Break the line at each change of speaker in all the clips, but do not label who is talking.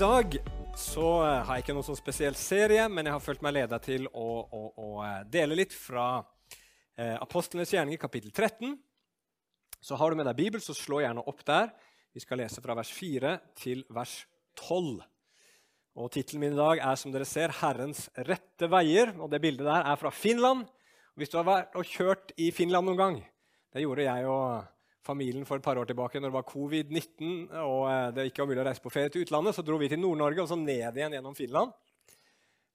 Dag så eh, har jeg ikke noen sånn spesiell serie, men jeg har følt meg leda til å, å, å, eh, dele litt fra eh, Apostlenes gjerninger, kapittel 13. Så har du med deg Bibel, så slå gjerne opp der. Vi skal lese fra vers 4 til vers 12. Og Tittelen min i dag er som dere ser, 'Herrens rette veier'. og Det bildet der er fra Finland. Hvis du har vært og kjørt i Finland noen gang Det gjorde jeg og familien for et par år tilbake når det var covid-19 og eh, det ikke var mulig å reise på ferie til utlandet, så dro vi til Nord-Norge og så ned igjen gjennom Finland.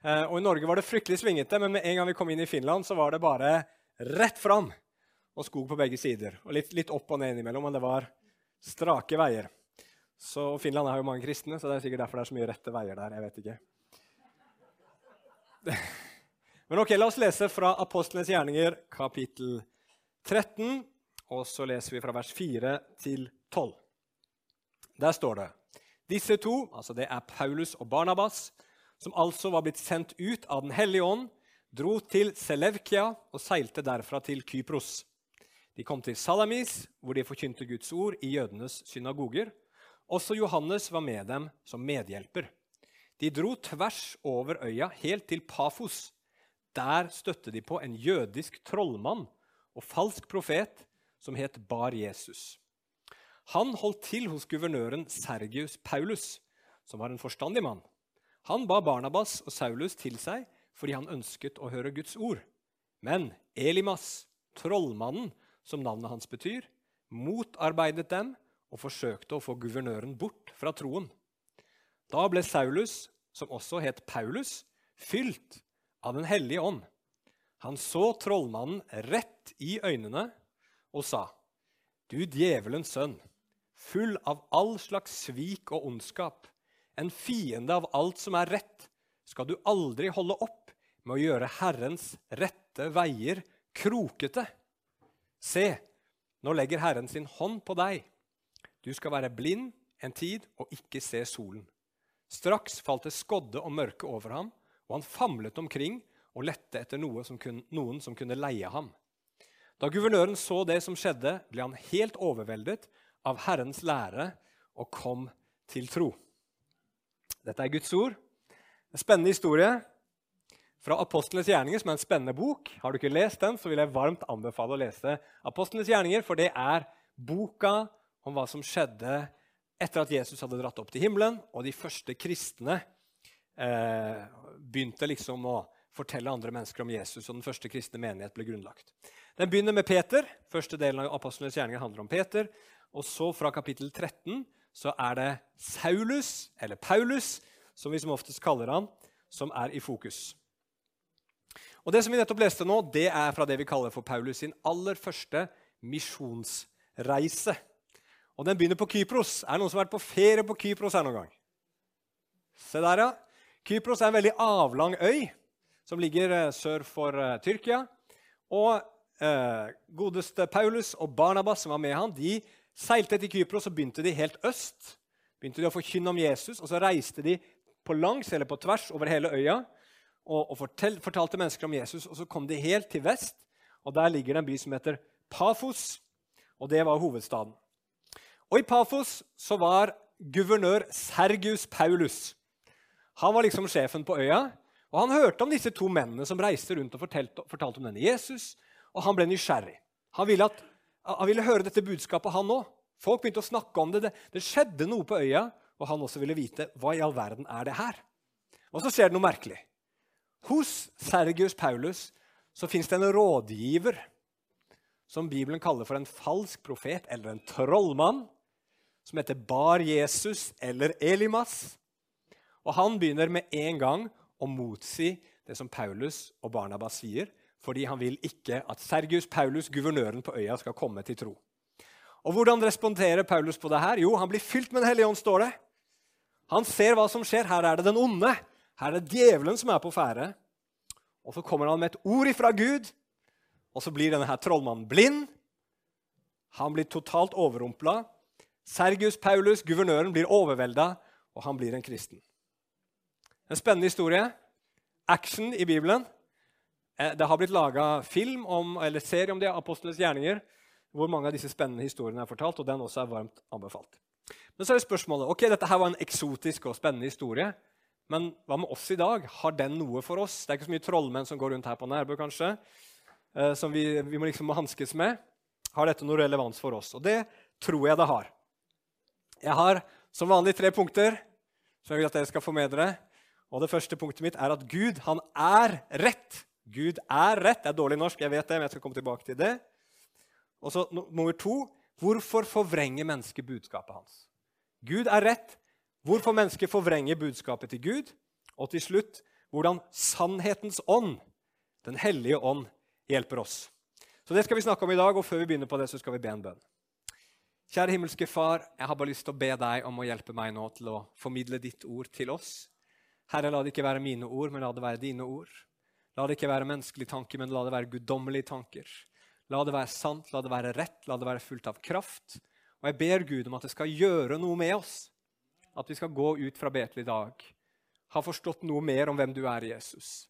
Eh, og I Norge var det fryktelig svingete, men med en gang vi kom inn i Finland, så var det bare rett fram og skog på begge sider. Og litt, litt opp og ned innimellom, men det var strake veier. Så Finland har jo mange kristne, så det er sikkert derfor det er så mye rette veier der. jeg vet ikke. Men ok, La oss lese fra Apostlenes gjerninger, kapittel 13. Og så leser vi fra vers 4 til 12. Der står det Disse to, altså det er Paulus og Barnabas, som altså var blitt sendt ut av Den hellige ånd, dro til Selevkia og seilte derfra til Kypros. De kom til Salamis, hvor de forkynte Guds ord i jødenes synagoger. Også Johannes var med dem som medhjelper. De dro tvers over øya helt til Pafos. Der støtte de på en jødisk trollmann og falsk profet som het Bar Jesus. Han holdt til hos guvernøren Sergius Paulus, som var en forstandig mann. Han ba Barnabas og Saulus til seg fordi han ønsket å høre Guds ord. Men Elimas, trollmannen, som navnet hans betyr, motarbeidet dem og forsøkte å få guvernøren bort fra troen. Da ble Saulus, som også het Paulus, fylt av Den hellige ånd. Han så trollmannen rett i øynene og sa, Du djevelens sønn, full av all slags svik og ondskap, en fiende av alt som er rett, skal du aldri holde opp med å gjøre Herrens rette veier krokete. Se, nå legger Herren sin hånd på deg. Du skal være blind en tid og ikke se solen. Straks falt det skodde og mørke over ham, og han famlet omkring og lette etter noe som kun, noen som kunne leie ham. Da guvernøren så det som skjedde, ble han helt overveldet av Herrens lære og kom til tro. Dette er Guds ord. En spennende historie fra Apostlenes gjerninger, som er en spennende bok. Har du ikke lest den, så vil jeg varmt anbefale å lese Apostlenes gjerninger, for det er boka om hva som skjedde etter at Jesus hadde dratt opp til himmelen, og de første kristne eh, begynte liksom å fortelle andre mennesker om Jesus, og den første kristne menighet ble grunnlagt. Den begynner med Peter. Første delen av apostlenes gjerninger handler om Peter. Og så fra kapittel 13 så er det Saulus, eller Paulus, som vi som oftest kaller han, som er i fokus. Og Det som vi nettopp leste nå, det er fra det vi kaller for Paulus sin aller første misjonsreise. Og Den begynner på Kypros. Er det noen som har vært på ferie på Kypros her noen gang? Se der, ja. Kypros er en veldig avlang øy som ligger eh, sør for uh, Tyrkia. Og uh, godeste Paulus og Barnabas, som var med han, de seilte til Kypros og begynte de helt øst. Begynte de å forkynne om Jesus, og så reiste de på langs eller på tvers over hele øya og, og fortell, fortalte mennesker om Jesus. Og så kom de helt til vest, og der ligger det en by som heter Pafos. Og det var hovedstaden. Og i Pafos så var guvernør Sergius Paulus. Han var liksom sjefen på øya. Og Han hørte om disse to mennene som reiste rundt og fortalte, fortalte om denne Jesus. Og han ble nysgjerrig. Han ville, at, han ville høre dette budskapet, han òg. Folk begynte å snakke om det. det. Det skjedde noe på øya, og han også ville vite hva i all verden er det her. Og så skjer det noe merkelig. Hos Sergius Paulus så fins det en rådgiver som Bibelen kaller for en falsk profet eller en trollmann, som heter Bar Jesus eller Elimas. Og han begynner med en gang å motsi det som Paulus og Barnabas sier, fordi han vil ikke at Sergius Paulus, guvernøren på øya, skal komme til tro. Og Hvordan responderer Paulus på det her? Jo, han blir fylt med Den hellige ånd, står det. Han ser hva som skjer. Her er det den onde. Her er det djevelen som er på ferde. Og så kommer han med et ord ifra Gud, og så blir denne her trollmannen blind. Han blir totalt overrumpla. Sergius Paulus, guvernøren, blir overvelda, og han blir en kristen. En spennende historie. Action i Bibelen. Eh, det har blitt laga film om, eller serie om de apostlenes gjerninger, hvor mange av disse spennende historiene er fortalt. og den også er varmt anbefalt. Men så er det spørsmålet ok, dette her var en eksotisk og spennende historie. Men hva med oss i dag? Har den noe for oss? Det er ikke så mye trollmenn som går rundt her på Nærbø, kanskje, eh, som vi, vi må liksom hanskes med. Har dette noe relevans for oss? Og det tror jeg det har. Jeg har som vanlig tre punkter som jeg vil at dere skal få med dere. Og Det første punktet mitt er at Gud han er rett. Gud er rett. Det er dårlig norsk, jeg vet det, men jeg skal komme tilbake til det. Og så nummer to hvorfor forvrenger mennesket budskapet hans? Gud er rett. Hvorfor mennesket forvrenger budskapet til Gud? Og til slutt hvordan sannhetens ånd, Den hellige ånd, hjelper oss. Så Det skal vi snakke om i dag, og før vi begynner på det, så skal vi be en bønn. Kjære himmelske Far, jeg har bare lyst til å be deg om å hjelpe meg nå til å formidle ditt ord til oss. Herre, la det ikke være mine ord, men la det være dine ord. La det ikke være menneskelige tanker, men la det være guddommelige tanker. La det være sant, la det være rett, la det være fullt av kraft. Og jeg ber Gud om at det skal gjøre noe med oss. At vi skal gå ut fra Betel i dag, ha forstått noe mer om hvem du er, Jesus.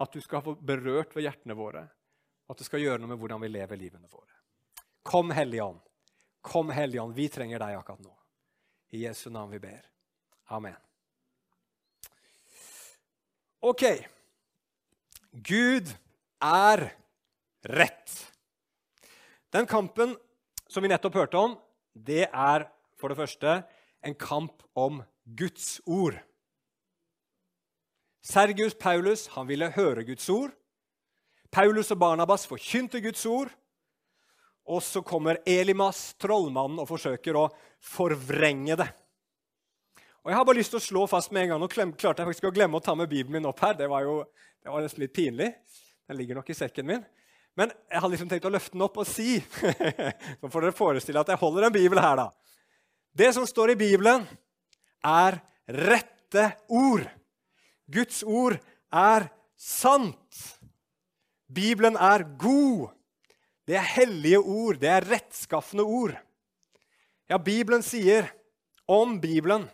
At du skal få berørt ved hjertene våre. At det skal gjøre noe med hvordan vi lever livene våre. Kom, Hellige Ånd. Kom, Hellige Ånd. Vi trenger deg akkurat nå. I Jesu navn vi ber. Amen. Ok. Gud er rett. Den kampen som vi nettopp hørte om, det er for det første en kamp om Guds ord. Sergius Paulus han ville høre Guds ord. Paulus og Barnabas forkynte Guds ord. Og så kommer Elimas, trollmannen, og forsøker å forvrenge det. Og Jeg har bare lyst til å slå fast med en gang, Nå klarte jeg faktisk å glemme å ta med Bibelen min opp her. Det var jo det var nesten litt pinlig. Den ligger nok i sekken min. Men jeg hadde liksom tenkt å løfte den opp og si Så får dere forestille at jeg holder en bibel her, da. Det som står i Bibelen, er rette ord. Guds ord er sant. Bibelen er god. Det er hellige ord. Det er rettskaffende ord. Ja, Bibelen sier om Bibelen,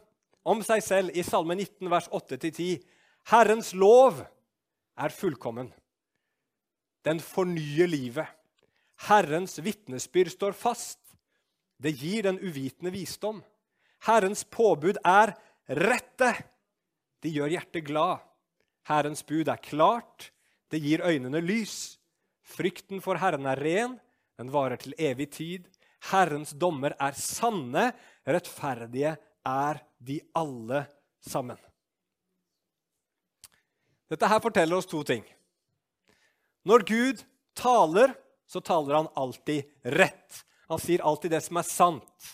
om seg selv, i Salme 19, vers 8-10.: Herrens lov er fullkommen. Den fornyer livet. Herrens vitnesbyrd står fast. Det gir den uvitende visdom. Herrens påbud er rette. De gjør hjertet glad. Herrens bud er klart. Det gir øynene lys. Frykten for Herren er ren. Den varer til evig tid. Herrens dommer er sanne. Rettferdige er de alle sammen. Dette her forteller oss to ting. Når Gud taler, så taler han alltid rett. Han sier alltid det som er sant.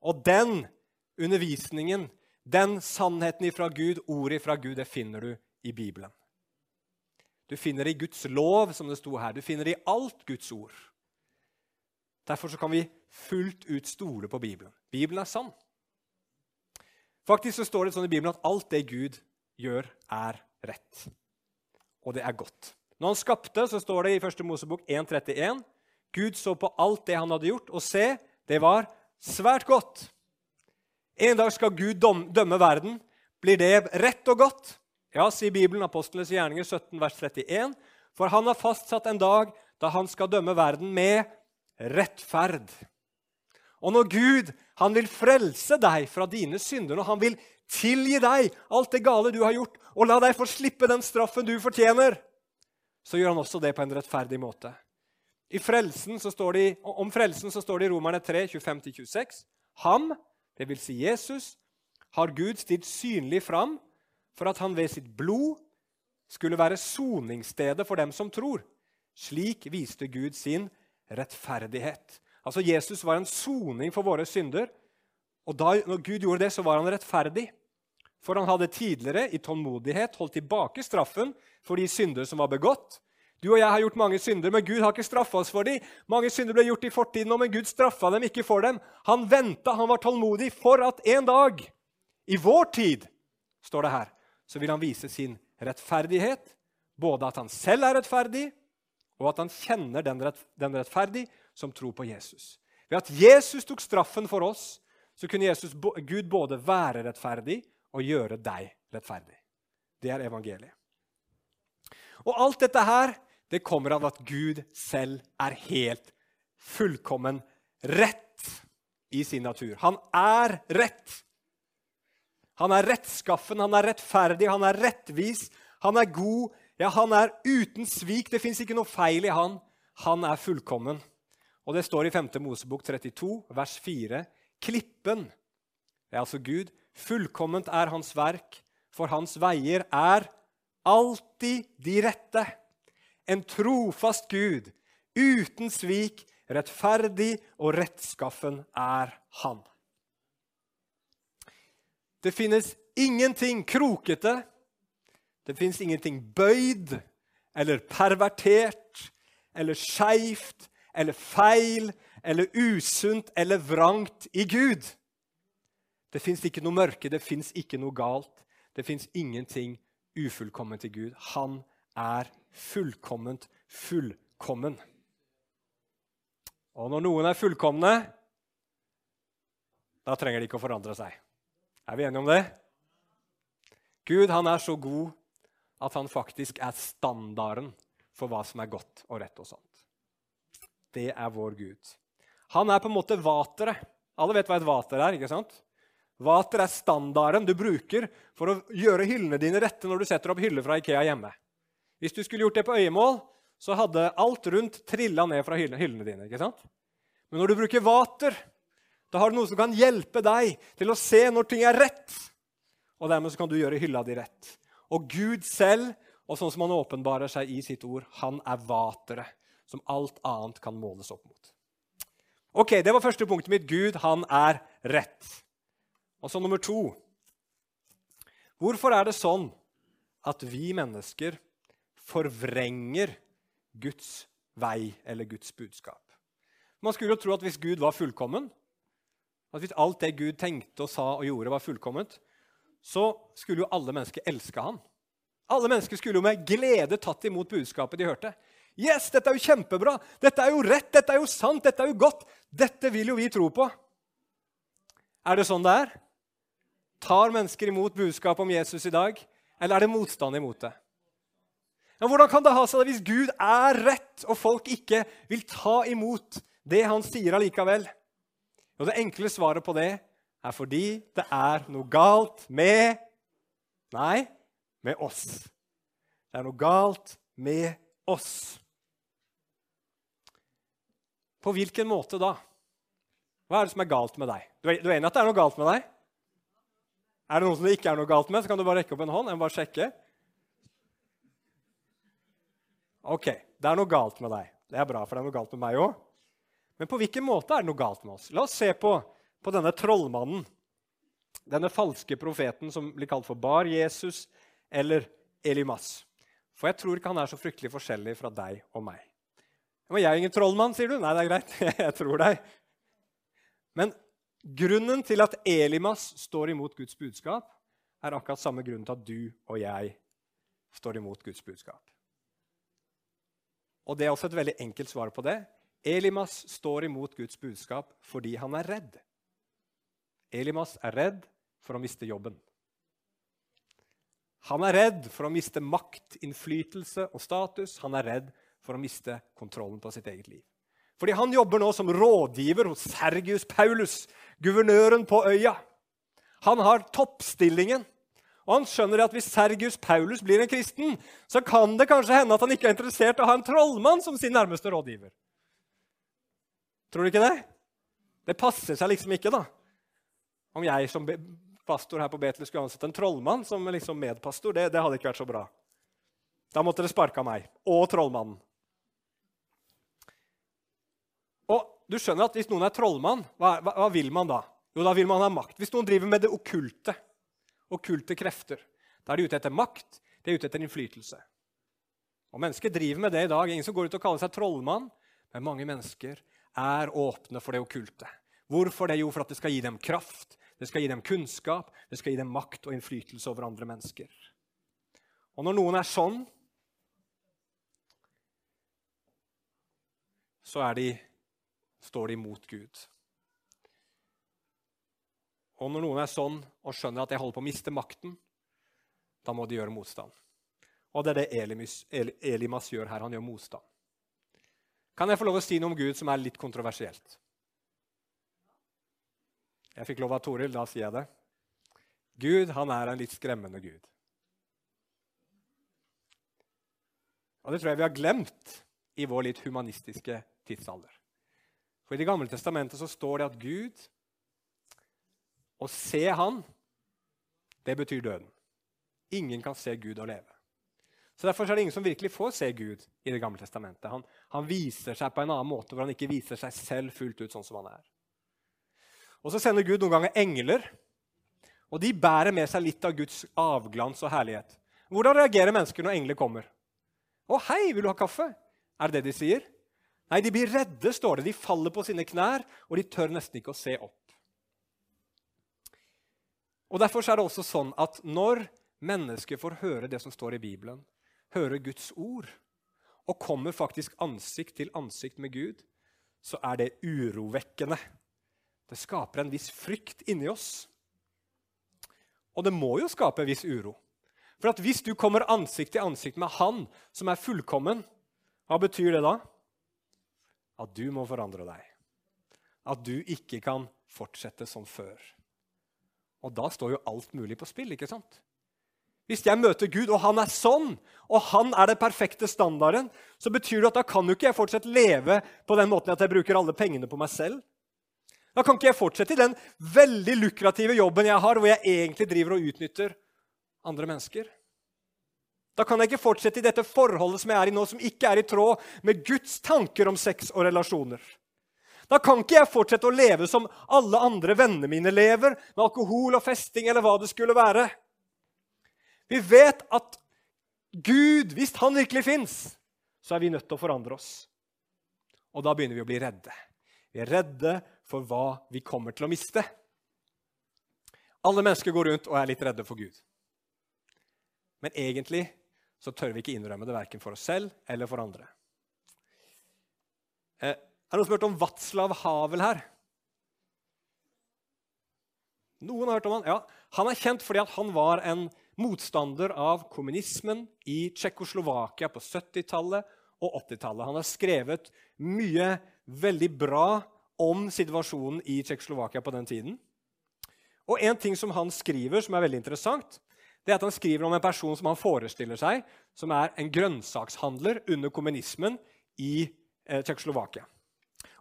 Og den undervisningen, den sannheten ifra Gud, ordet ifra Gud, det finner du i Bibelen. Du finner det i Guds lov, som det sto her. Du finner det i alt Guds ord. Derfor kan vi fullt ut stole på Bibelen. Bibelen er sann. Faktisk så står det sånn i Bibelen at alt det Gud gjør, er rett. Og det er godt. Når han skapte, så står det i 1. Mosebok 1,31.: Gud så på alt det han hadde gjort, og se, det var svært godt. En dag skal Gud dømme verden. Blir det rett og godt? Ja, sier Bibelen, Apostlenes gjerninger 17, vers 31. For han har fastsatt en dag da han skal dømme verden med rettferd. Og når Gud han vil frelse deg fra dine synder, når han vil tilgi deg alt det gale du har gjort, og la deg få slippe den straffen du fortjener, så gjør han også det på en rettferdig måte. Frelsen det, om frelsen så står det i Romerne 3, 25-26. Ham, dvs. Si Jesus, har Gud stilt synlig fram for at han ved sitt blod skulle være soningsstedet for dem som tror. Slik viste Gud sin rettferdighet. Altså Jesus var en soning for våre synder. Og da når Gud gjorde det, så var han rettferdig. For han hadde tidligere i tålmodighet holdt tilbake straffen for de synder som var begått. Du og jeg har gjort mange synder, men Gud har ikke straffa oss for dem. Mange synder ble gjort i fortiden, men Gud straffa dem ikke for dem. Han venta, han var tålmodig, for at en dag, i vår tid, står det her, så vil han vise sin rettferdighet. Både at han selv er rettferdig, og at han kjenner den, rett, den rettferdig som tror på Jesus. Ved at Jesus tok straffen for oss, så kunne Jesus, Gud både være rettferdig og gjøre deg rettferdig. Det er evangeliet. Og alt dette her det kommer av at Gud selv er helt fullkommen rett. i sin natur. Han er rett. Han er rettskaffen, han er rettferdig, han er rettvis, han er god. Ja, han er uten svik. Det fins ikke noe feil i han. Han er fullkommen. Og det står i 5. Mosebok 32, vers 4. Klippen, det er altså Gud, fullkomment er hans verk, for hans veier er alltid de rette. En trofast Gud, uten svik, rettferdig og rettskaffen er han. Det finnes ingenting krokete, det finnes ingenting bøyd eller pervertert eller skeivt eller feil eller usunt eller vrangt i Gud. Det fins ikke noe mørke, det fins ikke noe galt. Det fins ingenting ufullkomment i Gud. Han er fullkomment fullkommen. Og når noen er fullkomne, da trenger de ikke å forandre seg. Er vi enige om det? Gud han er så god at han faktisk er standarden for hva som er godt og rett og sant. Det er vår Gud. Han er på en måte vateret. Alle vet hva et vater er. ikke sant? Vater er standarden du bruker for å gjøre hyllene dine rette når du setter opp hyller fra Ikea hjemme. Hvis du skulle gjort det på øyemål, så hadde alt rundt trilla ned fra hyllene dine. ikke sant? Men når du bruker vater, da har du noe som kan hjelpe deg til å se når ting er rett. Og dermed kan du gjøre hylla di rett. Og Gud selv, og sånn som han åpenbarer seg i sitt ord, han er vateret som alt annet kan måles opp mot. Ok, Det var første punktet mitt. Gud, han er rett. Og så nummer to. Hvorfor er det sånn at vi mennesker forvrenger Guds vei eller Guds budskap? Man skulle jo tro at hvis Gud var fullkommen, at hvis alt det Gud tenkte og sa og gjorde, var fullkomment, så skulle jo alle mennesker elske han. Alle mennesker skulle jo med glede tatt imot budskapet de hørte. Yes, dette er jo kjempebra! Dette er jo rett, dette er jo sant, dette er jo godt! Dette vil jo vi tro på. Er det sånn det er? Tar mennesker imot budskapet om Jesus i dag, eller er det motstand imot det? Ja, hvordan kan det ha seg det hvis Gud er rett, og folk ikke vil ta imot det han sier allikevel? Og Det enkle svaret på det er fordi det er noe galt med Nei, med oss. Det er noe galt med oss. På hvilken måte da? Hva er det som er galt med deg? Du er enig at det er noe galt med deg? Er det noen som det ikke er noe galt med, så kan du bare rekke opp en hånd. Jeg må bare sjekke. Ok, det er noe galt med deg. Det er bra, for det er noe galt med meg òg. Men på hvilken måte er det noe galt med oss? La oss se på, på denne trollmannen. Denne falske profeten som blir kalt for Bar Jesus eller Elimas. For jeg tror ikke han er så fryktelig forskjellig fra deg og meg. Men jeg er ingen trollmann, sier du? Nei, det er greit. Jeg tror deg. Men grunnen til at Elimas står imot Guds budskap, er akkurat samme grunn til at du og jeg står imot Guds budskap. Og Det er også et veldig enkelt svar på det. Elimas står imot Guds budskap fordi han er redd. Elimas er redd for å miste jobben. Han er redd for å miste makt, innflytelse og status. Han er redd for å miste kontrollen på sitt eget liv. Fordi han jobber nå som rådgiver hos Sergius Paulus, guvernøren på øya. Han har toppstillingen. Og han skjønner at hvis Sergius Paulus blir en kristen, så kan det kanskje hende at han ikke er interessert i å ha en trollmann som sin nærmeste rådgiver. Tror du ikke det? Det passer seg liksom ikke, da. Om jeg som pastor her på Betel skulle ansette en trollmann som liksom medpastor, det, det hadde ikke vært så bra. Da måtte dere sparka meg og trollmannen. Og du skjønner at Hvis noen er trollmann, hva, hva, hva, vil man da? Jo, da vil man ha makt. Hvis noen driver med det okkulte, okkulte krefter, da er de ute etter makt, de er ute etter innflytelse. Og Mennesker driver med det i dag. Ingen som går ut og kaller seg trollmann. Men mange mennesker er åpne for det okkulte. Hvorfor det? Jo, for at det skal gi dem kraft, det skal gi dem kunnskap, det skal gi dem makt og innflytelse over andre mennesker. Og når noen er sånn, så er de står de mot Gud. Og når noen er sånn og skjønner at jeg holder på å miste makten, da må de gjøre motstand. Og det er det Elimas, Elimas gjør her. Han gjør motstand. Kan jeg få lov å si noe om Gud som er litt kontroversielt? Jeg fikk lov av Toril, da sier jeg det. Gud han er en litt skremmende gud. Og Det tror jeg vi har glemt i vår litt humanistiske tidsalder. For I Det gamle testamentet så står det at Gud Å se Han, det betyr døden. Ingen kan se Gud og leve. Så Derfor er det ingen som virkelig får se Gud i Det gamle testamentet. Han, han, viser seg på en annen måte hvor han ikke viser seg selv fullt ut sånn som han er. Og Så sender Gud noen ganger engler, og de bærer med seg litt av Guds avglans og herlighet. Hvordan reagerer mennesker når engler kommer? 'Å, hei, vil du ha kaffe?' Er det det de sier? Nei, de blir redde, står det. De faller på sine knær, og de tør nesten ikke å se opp. Og Derfor er det også sånn at når mennesker får høre det som står i Bibelen, høre Guds ord, og kommer faktisk ansikt til ansikt med Gud, så er det urovekkende. Det skaper en viss frykt inni oss. Og det må jo skape en viss uro. For at hvis du kommer ansikt til ansikt med Han som er fullkommen, hva betyr det da? At du må forandre deg. At du ikke kan fortsette som før. Og da står jo alt mulig på spill, ikke sant? Hvis jeg møter Gud, og han er sånn, og han er den perfekte standarden, så betyr det at da kan jo ikke jeg fortsatt leve på den måten at jeg bruker alle pengene på meg selv. Da kan ikke jeg fortsette i den veldig lukrative jobben jeg har, hvor jeg egentlig driver og utnytter andre mennesker. Da kan jeg ikke fortsette i dette forholdet som jeg er i nå, som ikke er i tråd med Guds tanker om sex og relasjoner. Da kan ikke jeg fortsette å leve som alle andre vennene mine lever, med alkohol og festing eller hva det skulle være. Vi vet at Gud, hvis han virkelig fins, så er vi nødt til å forandre oss. Og da begynner vi å bli redde. Vi er redde for hva vi kommer til å miste. Alle mennesker går rundt og er litt redde for Gud. Men egentlig så tør vi ikke innrømme det verken for oss selv eller for andre. Eh, er det noen som har hørt om Vatslav Havel her? Noen har hørt om han? Ja, Han er kjent fordi han var en motstander av kommunismen i Tsjekkoslovakia på 70-tallet og 80-tallet. Han har skrevet mye veldig bra om situasjonen i Tsjekkoslovakia på den tiden. Og En ting som han skriver som er veldig interessant, det er at han skriver om en person som han forestiller seg som er en grønnsakshandler under kommunismen i eh, Tsjekkoslovakia.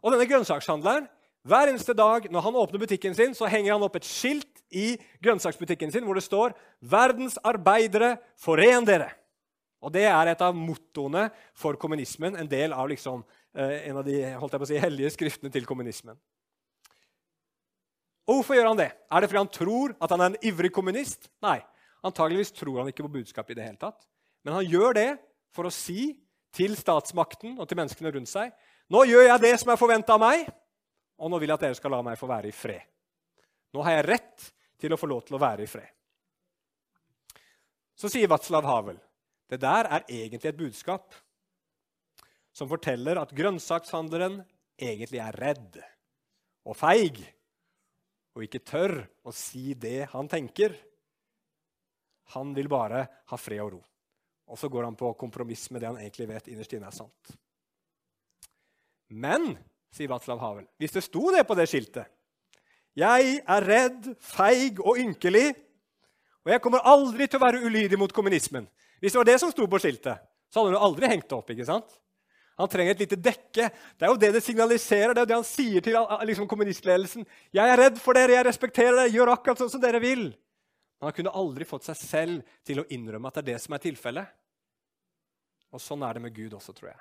Og denne grønnsakshandleren hver eneste dag når han åpner butikken sin, så henger han opp et skilt i grønnsaksbutikken sin hvor det står 'Verdens arbeidere, foren dere'. Og Det er et av mottoene for kommunismen, en del av liksom, eh, en av de holdt jeg på å si, hellige skriftene til kommunismen. Og Hvorfor gjør han det? Er det fordi han tror at han er en ivrig kommunist? Nei, antageligvis tror han ikke på budskapet i det hele tatt. Men han gjør det for å si til statsmakten og til menneskene rundt seg nå gjør jeg det som er forventa av meg, og nå vil jeg at dere skal la meg få være i fred. Nå har jeg rett til å få lov til å være i fred. Så sier Vatslav Havel det der er egentlig et budskap som forteller at grønnsakshandleren egentlig er redd og feig og ikke tør å si det han tenker. Han vil bare ha fred og ro. Og så går han på kompromiss med det han egentlig vet innerst inne er sant. Men sier Vatslav Havel. Hvis det sto det på det skiltet Jeg er redd, feig og ynkelig, og jeg kommer aldri til å være ulydig mot kommunismen. Hvis det var det som sto på skiltet, så hadde han aldri hengt det opp. ikke sant? Han trenger et lite dekke. Det er jo det det signaliserer. Det er jo det han sier til liksom, kommunistledelsen. 'Jeg er redd for dere, jeg respekterer dere, gjør akkurat sånn som dere vil.' Men han kunne aldri fått seg selv til å innrømme at det er det som er tilfellet. Og sånn er det med Gud også, tror jeg.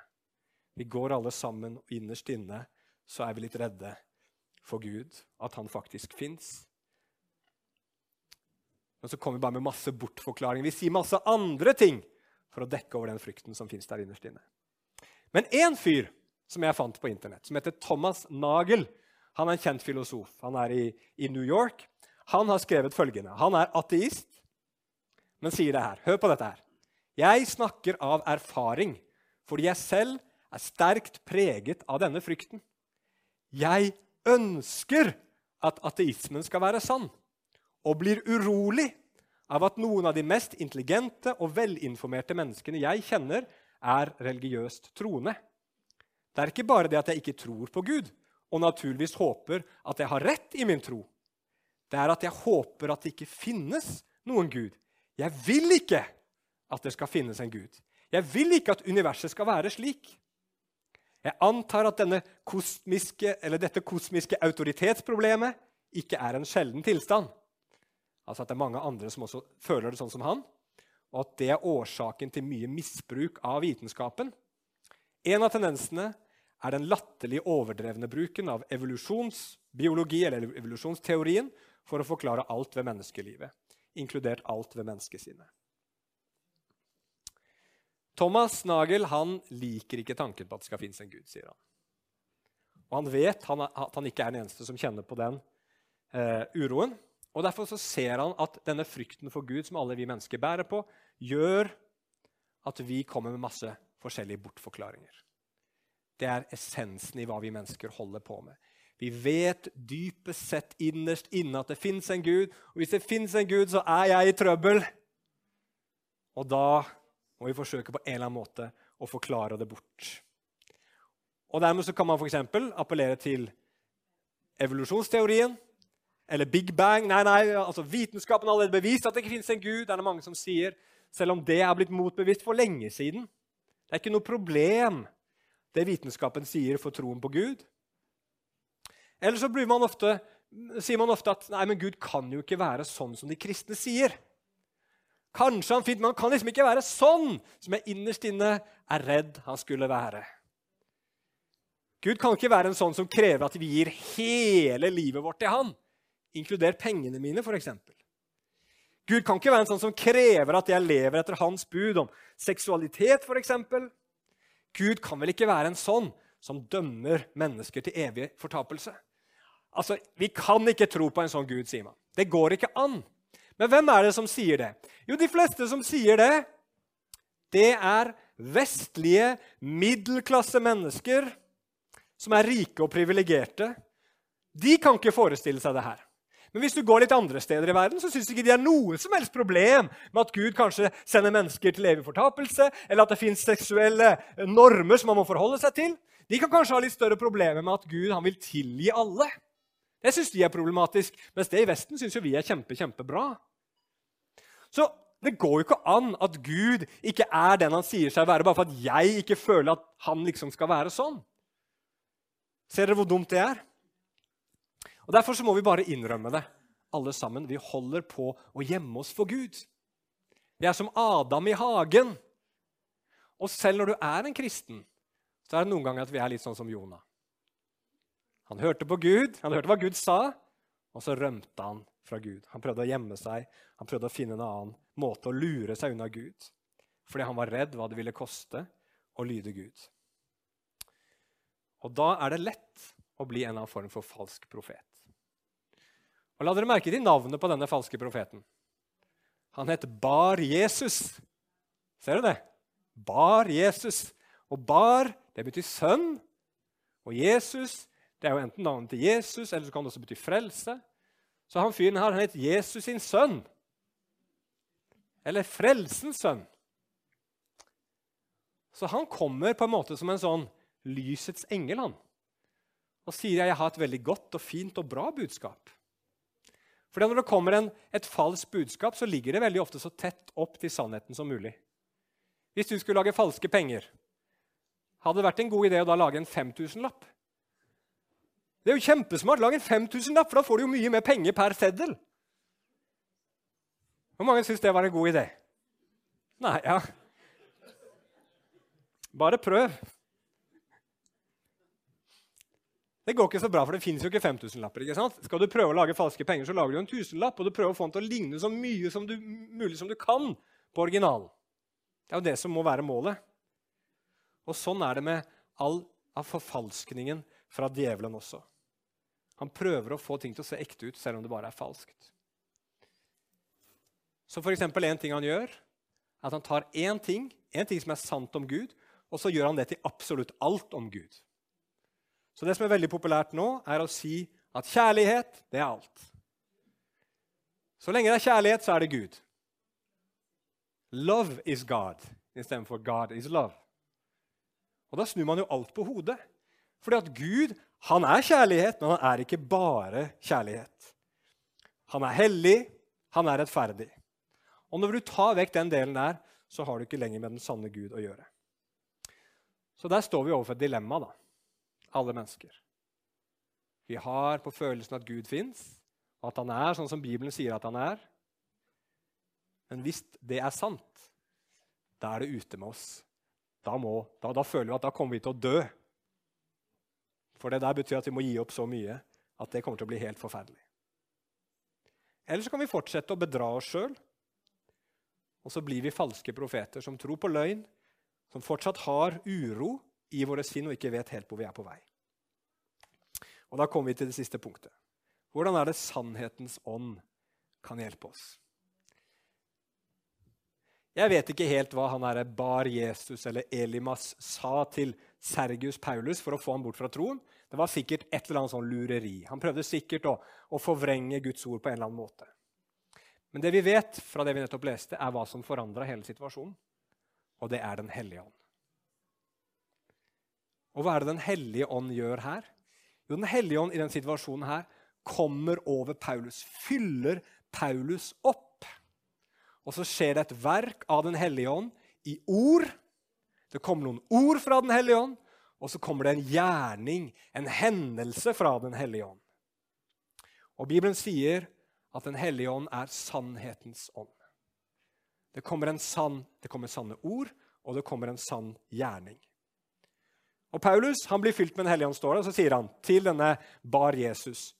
Vi går alle sammen, og innerst inne så er vi litt redde for Gud, at han faktisk fins. Men så kommer vi bare med masse bortforklaringer. Vi sier masse andre ting for å dekke over den frykten som fins der innerst inne. Men én fyr som jeg fant på Internett, som heter Thomas Nagel, han er en kjent filosof. Han er i, i New York. Han har skrevet følgende. Han er ateist, men sier det her. Hør på dette her. Jeg snakker av erfaring fordi jeg selv er sterkt preget av denne frykten. Jeg ønsker at ateismen skal være sann, og blir urolig av at noen av de mest intelligente og velinformerte menneskene jeg kjenner, er religiøst troende. Det er ikke bare det at jeg ikke tror på Gud, og naturligvis håper at jeg har rett i min tro. Det er at jeg håper at det ikke finnes noen Gud. Jeg vil ikke at det skal finnes en Gud. Jeg vil ikke at universet skal være slik. Jeg antar at kosmiske, dette kosmiske autoritetsproblemet ikke er en sjelden tilstand. Altså at det er mange andre som også føler det sånn som han, og at det er årsaken til mye misbruk av vitenskapen. En av tendensene er den latterlig overdrevne bruken av evolusjonsbiologi eller evolusjonsteorien for å forklare alt ved menneskelivet, inkludert alt ved menneskesinnet. Thomas Nagel han liker ikke tanken på at det skal finnes en gud, sier han. Og han vet han, at han ikke er den eneste som kjenner på den eh, uroen. Og Derfor så ser han at denne frykten for Gud som alle vi mennesker bærer på, gjør at vi kommer med masse forskjellige bortforklaringer. Det er essensen i hva vi mennesker holder på med. Vi vet dypest sett innerst inne at det fins en Gud. Og hvis det fins en Gud, så er jeg i trøbbel. Og da må vi forsøke på en eller annen måte å forklare det bort. Og Dermed så kan man f.eks. appellere til evolusjonsteorien eller Big Bang. Nei, nei, altså Vitenskapen har allerede bevist at det ikke finnes en gud. Det er det mange som sier, Selv om det er blitt motbevist for lenge siden. Det er ikke noe problem, det vitenskapen sier for troen på Gud. Eller så man ofte, sier man ofte at nei, men Gud kan jo ikke være sånn som de kristne sier. Kanskje han fint, men han kan liksom ikke være sånn som jeg innerst inne er redd han skulle være. Gud kan ikke være en sånn som krever at vi gir hele livet vårt til han, inkludert pengene mine, f.eks. Gud kan ikke være en sånn som krever at jeg lever etter hans bud om seksualitet, f.eks. Gud kan vel ikke være en sånn som dømmer mennesker til evig fortapelse? Altså, Vi kan ikke tro på en sånn Gud, sier man. Det går ikke an. Men hvem er det som sier det? Jo, de fleste som sier det, det er vestlige middelklasse mennesker som er rike og privilegerte. De kan ikke forestille seg det her. Men hvis du går litt andre steder i verden, så syns ikke de er noe som helst problem med at Gud kanskje sender mennesker til evig fortapelse, eller at det fins seksuelle normer som man må forholde seg til. De kan kanskje ha litt større problemer med at Gud vil tilgi alle. Det syns de er problematisk, mens det i Vesten syns vi er kjempe, kjempebra. Så det går jo ikke an at Gud ikke er den han sier seg å være, bare for at jeg ikke føler at han liksom skal være sånn. Ser dere hvor dumt det er? Og Derfor så må vi bare innrømme det, alle sammen. Vi holder på å gjemme oss for Gud. Vi er som Adam i hagen. Og selv når du er en kristen, så er det noen ganger at vi er litt sånn som Jonah. Han hørte på Gud, han hørte hva Gud sa, og så rømte han fra Gud. Han prøvde å gjemme seg, han prøvde å finne en annen måte å lure seg unna Gud. Fordi han var redd hva det ville koste å lyde Gud. Og da er det lett å bli en eller annen form for falsk profet. Og La dere merke til navnet på denne falske profeten. Han het Bar Jesus. Ser du det? Bar Jesus. Og Bar, det betyr sønn. Og Jesus, det er jo enten navnet til Jesus, eller så kan det også bety frelse. Så han fyren her han het Jesus sin sønn. Eller Frelsens sønn. Så han kommer på en måte som en sånn lysets engel, han. Og sier jeg har et veldig godt og fint og bra budskap. For når det kommer en, et falskt budskap, så ligger det veldig ofte så tett opp til sannheten som mulig. Hvis du skulle lage falske penger, hadde det vært en god idé å da lage en 5000-lapp? Det er jo kjempesmart. Lag en 5000-lapp, for da får du jo mye mer penger per seddel. Hvor mange syns det var en god idé? Nei, ja Bare prøv. Det går ikke så bra, for det fins jo ikke 5000-lapper. ikke sant? Skal du prøve å lage falske penger, så lager du en tusenlapp, og du prøver å få den til å ligne så mye som du, mulig som du kan på originalen. Det er jo det som må være målet. Og sånn er det med all av forfalskningen fra djevelen også. Han prøver å få ting til å se ekte ut, selv om det bare er falskt. Så for En ting han gjør, er at han tar én ting, en ting som er sant om Gud, og så gjør han det til absolutt alt om Gud. Så det som er veldig populært nå, er å si at kjærlighet, det er alt. Så lenge det er kjærlighet, så er det Gud. Love is God istedenfor God is love. Og Da snur man jo alt på hodet. Fordi at Gud han er kjærlighet, men han er ikke bare kjærlighet. han er hellig, han er rettferdig. Og når du tar vekk den delen der, så har du ikke lenger med den sanne Gud å gjøre. Så der står vi overfor et dilemma, da, alle mennesker. Vi har på følelsen at Gud fins, og at han er sånn som Bibelen sier at han er. Men hvis det er sant, da er det ute med oss. Da, må, da, da føler vi at da kommer vi til å dø. For det der betyr at vi må gi opp så mye at det kommer til å bli helt forferdelig. Eller så kan vi fortsette å bedra oss sjøl, og så blir vi falske profeter som tror på løgn, som fortsatt har uro i våre sinn og ikke vet helt hvor vi er på vei. Og Da kommer vi til det siste punktet. Hvordan er det sannhetens ånd kan hjelpe oss? Jeg vet ikke helt hva han herre Bar Jesus eller Elimas sa til Sergius Paulus for å få ham bort fra troen. Det var sikkert et eller annet sånn lureri. Han prøvde sikkert å, å, forvrenge Guds ord på en eller annen måte. Men det vi vet fra det vi nettopp leste, er hva som forandra hele situasjonen. Og det er Den hellige ånd. Og hva er det Den hellige ånd gjør her? Jo, Den hellige ånd i denne situasjonen her kommer over Paulus, fyller Paulus opp. Og så skjer det et verk av Den hellige ånd i ord. Det kommer noen ord fra Den hellige ånd, og så kommer det en gjerning, en hendelse fra Den hellige ånd. Og Bibelen sier at Den hellige ånd er sannhetens ånd. Det kommer, sann, det kommer sanne ord, og det kommer en sann gjerning. Og Paulus han blir fylt med Den hellige ånd, står det, og så sier han til denne bar Jesus.: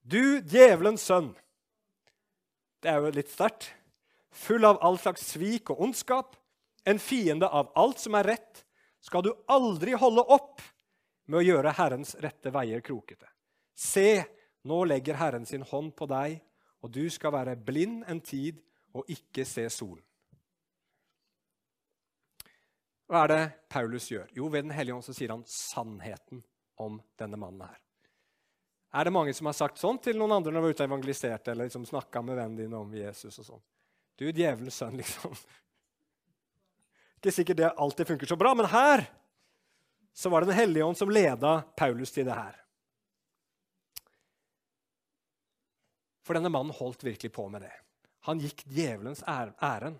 Du djevelens sønn. Det er jo litt sterkt full av all slags svik og ondskap, en fiende av alt som er rett, skal du aldri holde opp med å gjøre Herrens rette veier krokete. Se, nå legger Herren sin hånd på deg, og du skal være blind en tid og ikke se solen. Hva er det Paulus gjør? Jo, Ved Den hellige ånd så sier han sannheten om denne mannen her. Er det mange som har sagt sånn til noen andre når de var ute og evangeliserte eller liksom med vennen din om Jesus? og sånn? Du, djevelens sønn, liksom. Ikke sikkert det alltid funker så bra, men her så var det Den hellige ånd som leda Paulus til det her. For denne mannen holdt virkelig på med det. Han gikk djevelens ærend.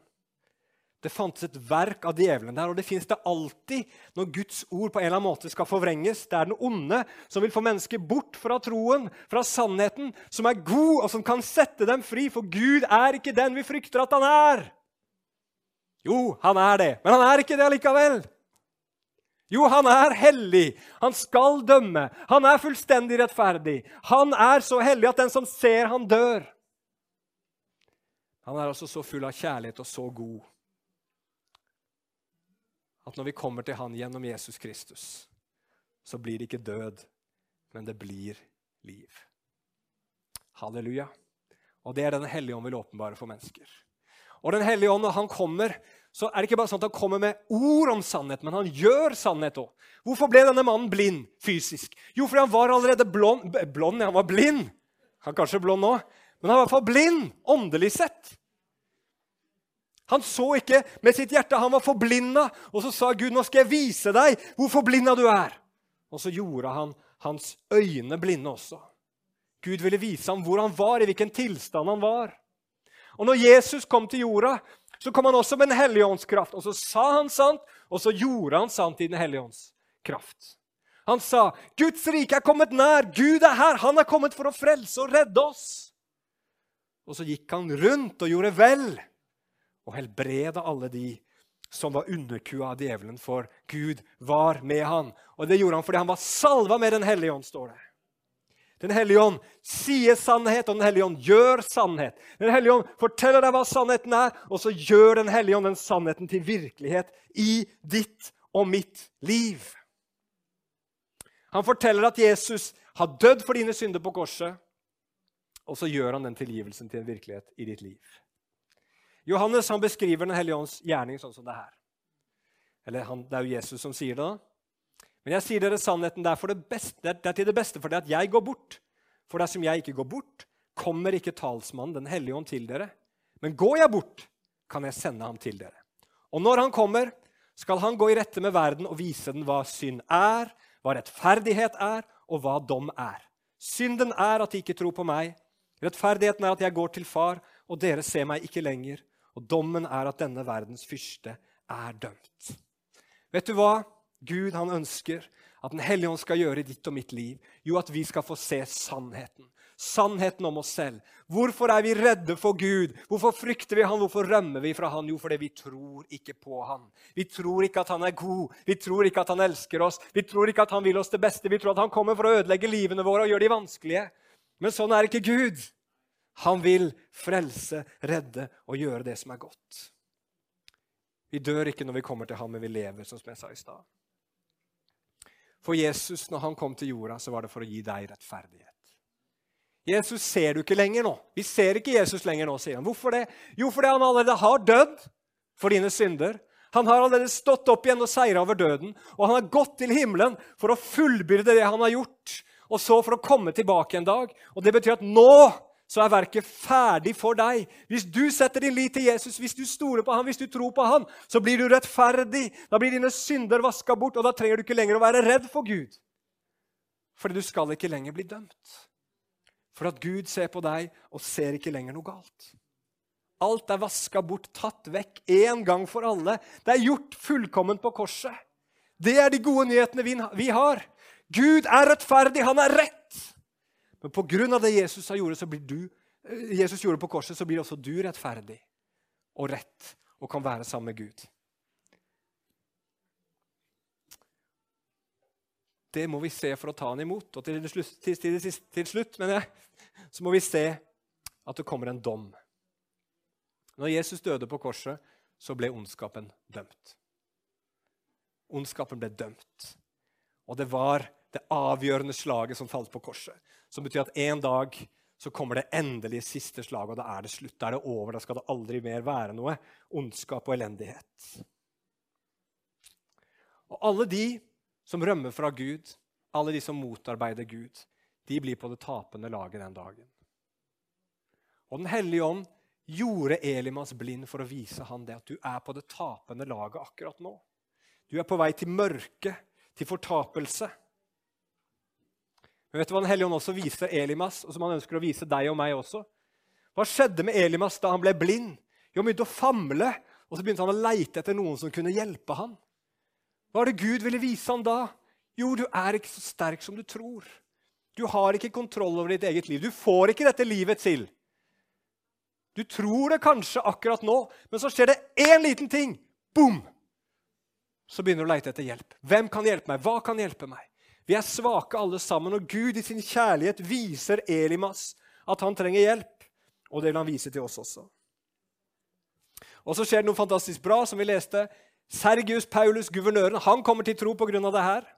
Det fantes et verk av djevelen der, og det fins det alltid når Guds ord på en eller annen måte skal forvrenges. Det er den onde som vil få mennesker bort fra troen, fra sannheten, som er god, og som kan sette dem fri, for Gud er ikke den vi frykter at han er. Jo, han er det, men han er ikke det allikevel. Jo, han er hellig. Han skal dømme. Han er fullstendig rettferdig. Han er så hellig at den som ser han dør. Han er altså så full av kjærlighet og så god at når vi kommer til Han gjennom Jesus Kristus, så blir det ikke død, men det blir liv. Halleluja. Og det er Den hellige ånd vil åpenbare for mennesker. Og Den hellige ånd, når han kommer, så er det ikke bare sånn at han kommer med ord om sannhet, men han gjør sannhet òg. Hvorfor ble denne mannen blind fysisk? Jo, fordi han var allerede blond. blond ja, han var blind. Han er kanskje blond nå, men han var i hvert fall blind åndelig sett. Han så ikke med sitt hjerte, han var forblinda. Og så sa Gud, 'Nå skal jeg vise deg hvor forblinda du er.' Og så gjorde han hans øyne blinde også. Gud ville vise ham hvor han var, i hvilken tilstand han var. Og når Jesus kom til jorda, så kom han også med Den hellige ånds kraft. Og så sa han sant, og så gjorde han sant i Den hellige ånds kraft. Han sa, 'Guds rike er kommet nær. Gud er her. Han er kommet for å frelse og redde oss.' Og så gikk han rundt og gjorde vel og helbreda alle de som var underkua av djevelen, for Gud var med han. Og Det gjorde han fordi han var salva med Den hellige ånd. står det. Den hellige ånd sier sannhet, og Den hellige ånd gjør sannhet. Den hellige ånd forteller deg hva sannheten er, og så gjør Den hellige ånd den sannheten til virkelighet i ditt og mitt liv. Han forteller at Jesus har dødd for dine synder på korset, og så gjør han den tilgivelsen til en virkelighet i ditt liv. Johannes han beskriver Den hellige ånds gjerning sånn som det her. Eller han, Det er jo Jesus som sier det. da. Men jeg sier dere sannheten, det er, det, beste, det er til det beste for det at jeg går bort. For dersom jeg ikke går bort, kommer ikke talsmannen, Den hellige ånd, til dere. Men går jeg bort, kan jeg sende ham til dere. Og når han kommer, skal han gå i rette med verden og vise den hva synd er, hva rettferdighet er, og hva dom er. Synden er at de ikke tror på meg. Rettferdigheten er at jeg går til far, og dere ser meg ikke lenger. Og dommen er at denne verdens fyrste er dømt. Vet du hva Gud han ønsker at Den hellige ånd skal gjøre i ditt og mitt liv? Jo, at vi skal få se sannheten. Sannheten om oss selv. Hvorfor er vi redde for Gud? Hvorfor frykter vi Han? Hvorfor rømmer vi fra Han? Jo, fordi vi tror ikke på Han. Vi tror ikke at Han er god. Vi tror ikke at Han elsker oss. Vi tror ikke at Han vil oss det beste. Vi tror at Han kommer for å ødelegge livene våre og gjøre de vanskelige. Men sånn er ikke Gud. Han vil frelse, redde og gjøre det som er godt. Vi dør ikke når vi kommer til ham, men vi lever, som jeg sa i stad. For Jesus, når han kom til jorda, så var det for å gi deg rettferdighet. Jesus ser du ikke lenger nå. Vi ser ikke Jesus lenger nå, sier han. Hvorfor det? Jo, fordi han allerede har dødd for dine synder. Han har allerede stått opp igjen og seira over døden. Og han har gått til himmelen for å fullbyrde det han har gjort, og så for å komme tilbake en dag. Og Det betyr at nå så er verket ferdig for deg. Hvis du setter din lit til Jesus, hvis du stoler på ham, hvis du tror på ham, så blir du rettferdig. Da blir dine synder vaska bort, og da trenger du ikke lenger å være redd for Gud. Fordi du skal ikke lenger bli dømt. For at Gud ser på deg og ser ikke lenger noe galt. Alt er vaska bort, tatt vekk, én gang for alle. Det er gjort fullkomment på korset. Det er de gode nyhetene vi har. Gud er rettferdig, han er rett. Men pga. det Jesus, gjorde, så blir du, eh, Jesus gjorde på korset, så blir også du rettferdig og rett og kan være sammen med Gud. Det må vi se for å ta han imot. Og til, slutt, til, til, slutt jeg, så må vi se at det kommer en dom. Når Jesus døde på korset, så ble ondskapen dømt. Ondskapen ble dømt. Og det var det avgjørende slaget som falt på korset. Som betyr at en dag så kommer det endelige siste slaget, og da er det slutt. Da er det over. Da skal det aldri mer være noe ondskap og elendighet. Og alle de som rømmer fra Gud, alle de som motarbeider Gud, de blir på det tapende laget den dagen. Og Den hellige ånd gjorde Elimas blind for å vise han det at du er på det tapende laget akkurat nå. Du er på vei til mørke, til fortapelse. Men vet du hva Den hellige ånd også viser Elimas, og som han ønsker å vise deg og meg også? Hva skjedde med Elimas da han ble blind? Jo, Han begynte å famle, og så begynte han å leite etter noen som kunne hjelpe ham. Hva er det Gud ville vise ham da? Jo, du er ikke så sterk som du tror. Du har ikke kontroll over ditt eget liv. Du får ikke dette livet til. Du tror det kanskje akkurat nå, men så skjer det én liten ting. Boom! Så begynner du å leite etter hjelp. Hvem kan hjelpe meg? Hva kan hjelpe meg? Vi er svake alle sammen, og Gud i sin kjærlighet viser Elimas at han trenger hjelp. Og det vil han vise til oss også. Og så skjer det noe fantastisk bra, som vi leste. Sergius Paulus, guvernøren, han kommer til tro pga. det her.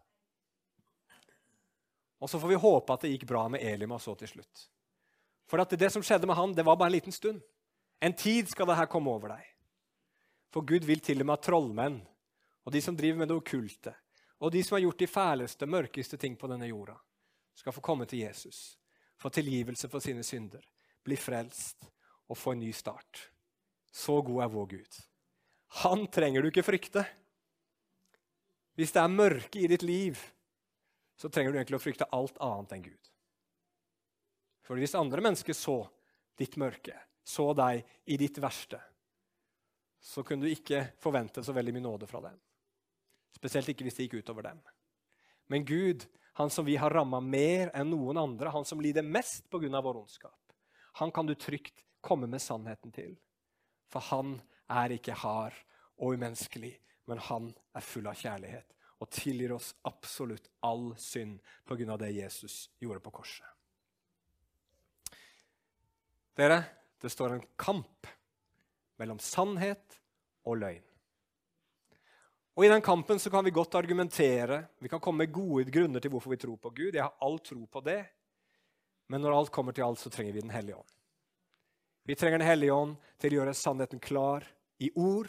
Og så får vi håpe at det gikk bra med Elimas så til slutt. For at det som skjedde med han, det var bare en liten stund. En tid skal det her komme over deg. For Gud vil til og med at trollmenn og de som driver med det okkulte, og de som har gjort de fæleste, mørkeste ting på denne jorda, skal få komme til Jesus, få tilgivelse for sine synder, bli frelst og få en ny start. Så god er vår Gud. Han trenger du ikke frykte. Hvis det er mørke i ditt liv, så trenger du egentlig å frykte alt annet enn Gud. For hvis andre mennesker så ditt mørke, så deg i ditt verste, så kunne du ikke forvente så veldig mye nåde fra dem. Spesielt ikke hvis det gikk utover dem. Men Gud, han som vi har ramma mer enn noen andre, han som lider mest pga. vår ondskap, han kan du trygt komme med sannheten til. For han er ikke hard og umenneskelig, men han er full av kjærlighet og tilgir oss absolutt all synd pga. det Jesus gjorde på korset. Dere, det står en kamp mellom sannhet og løgn. Og I den kampen så kan vi godt argumentere, vi kan komme med gode grunner til hvorfor vi tror på Gud. Jeg har all tro på det. Men når alt kommer til alt, så trenger vi Den hellige ånd. Vi trenger Den hellige ånd til å gjøre sannheten klar i ord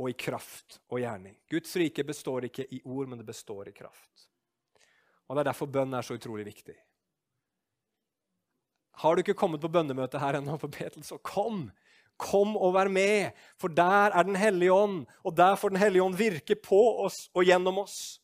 og i kraft og gjerning. Guds rike består ikke i ord, men det består i kraft. Og Det er derfor bønn er så utrolig viktig. Har du ikke kommet på bønnemøte her ennå, på Betel, så kom! Kom og vær med, for der er Den hellige ånd, og der får Den hellige ånd virke på oss og gjennom oss.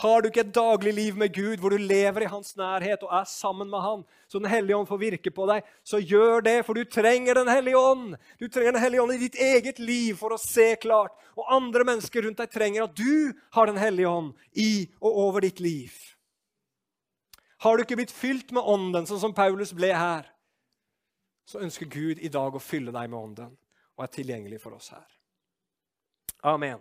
Har du ikke et daglig liv med Gud hvor du lever i hans nærhet og er sammen med han, så Den hellige ånd får virke på deg, så gjør det, for du trenger Den hellige ånd. Du trenger Den hellige ånd i ditt eget liv for å se klart. Og andre mennesker rundt deg trenger at du har Den hellige ånd i og over ditt liv. Har du ikke blitt fylt med Ånden, sånn som Paulus ble her, så ønsker Gud i dag å fylle deg med Ånden og er tilgjengelig for oss her. Amen.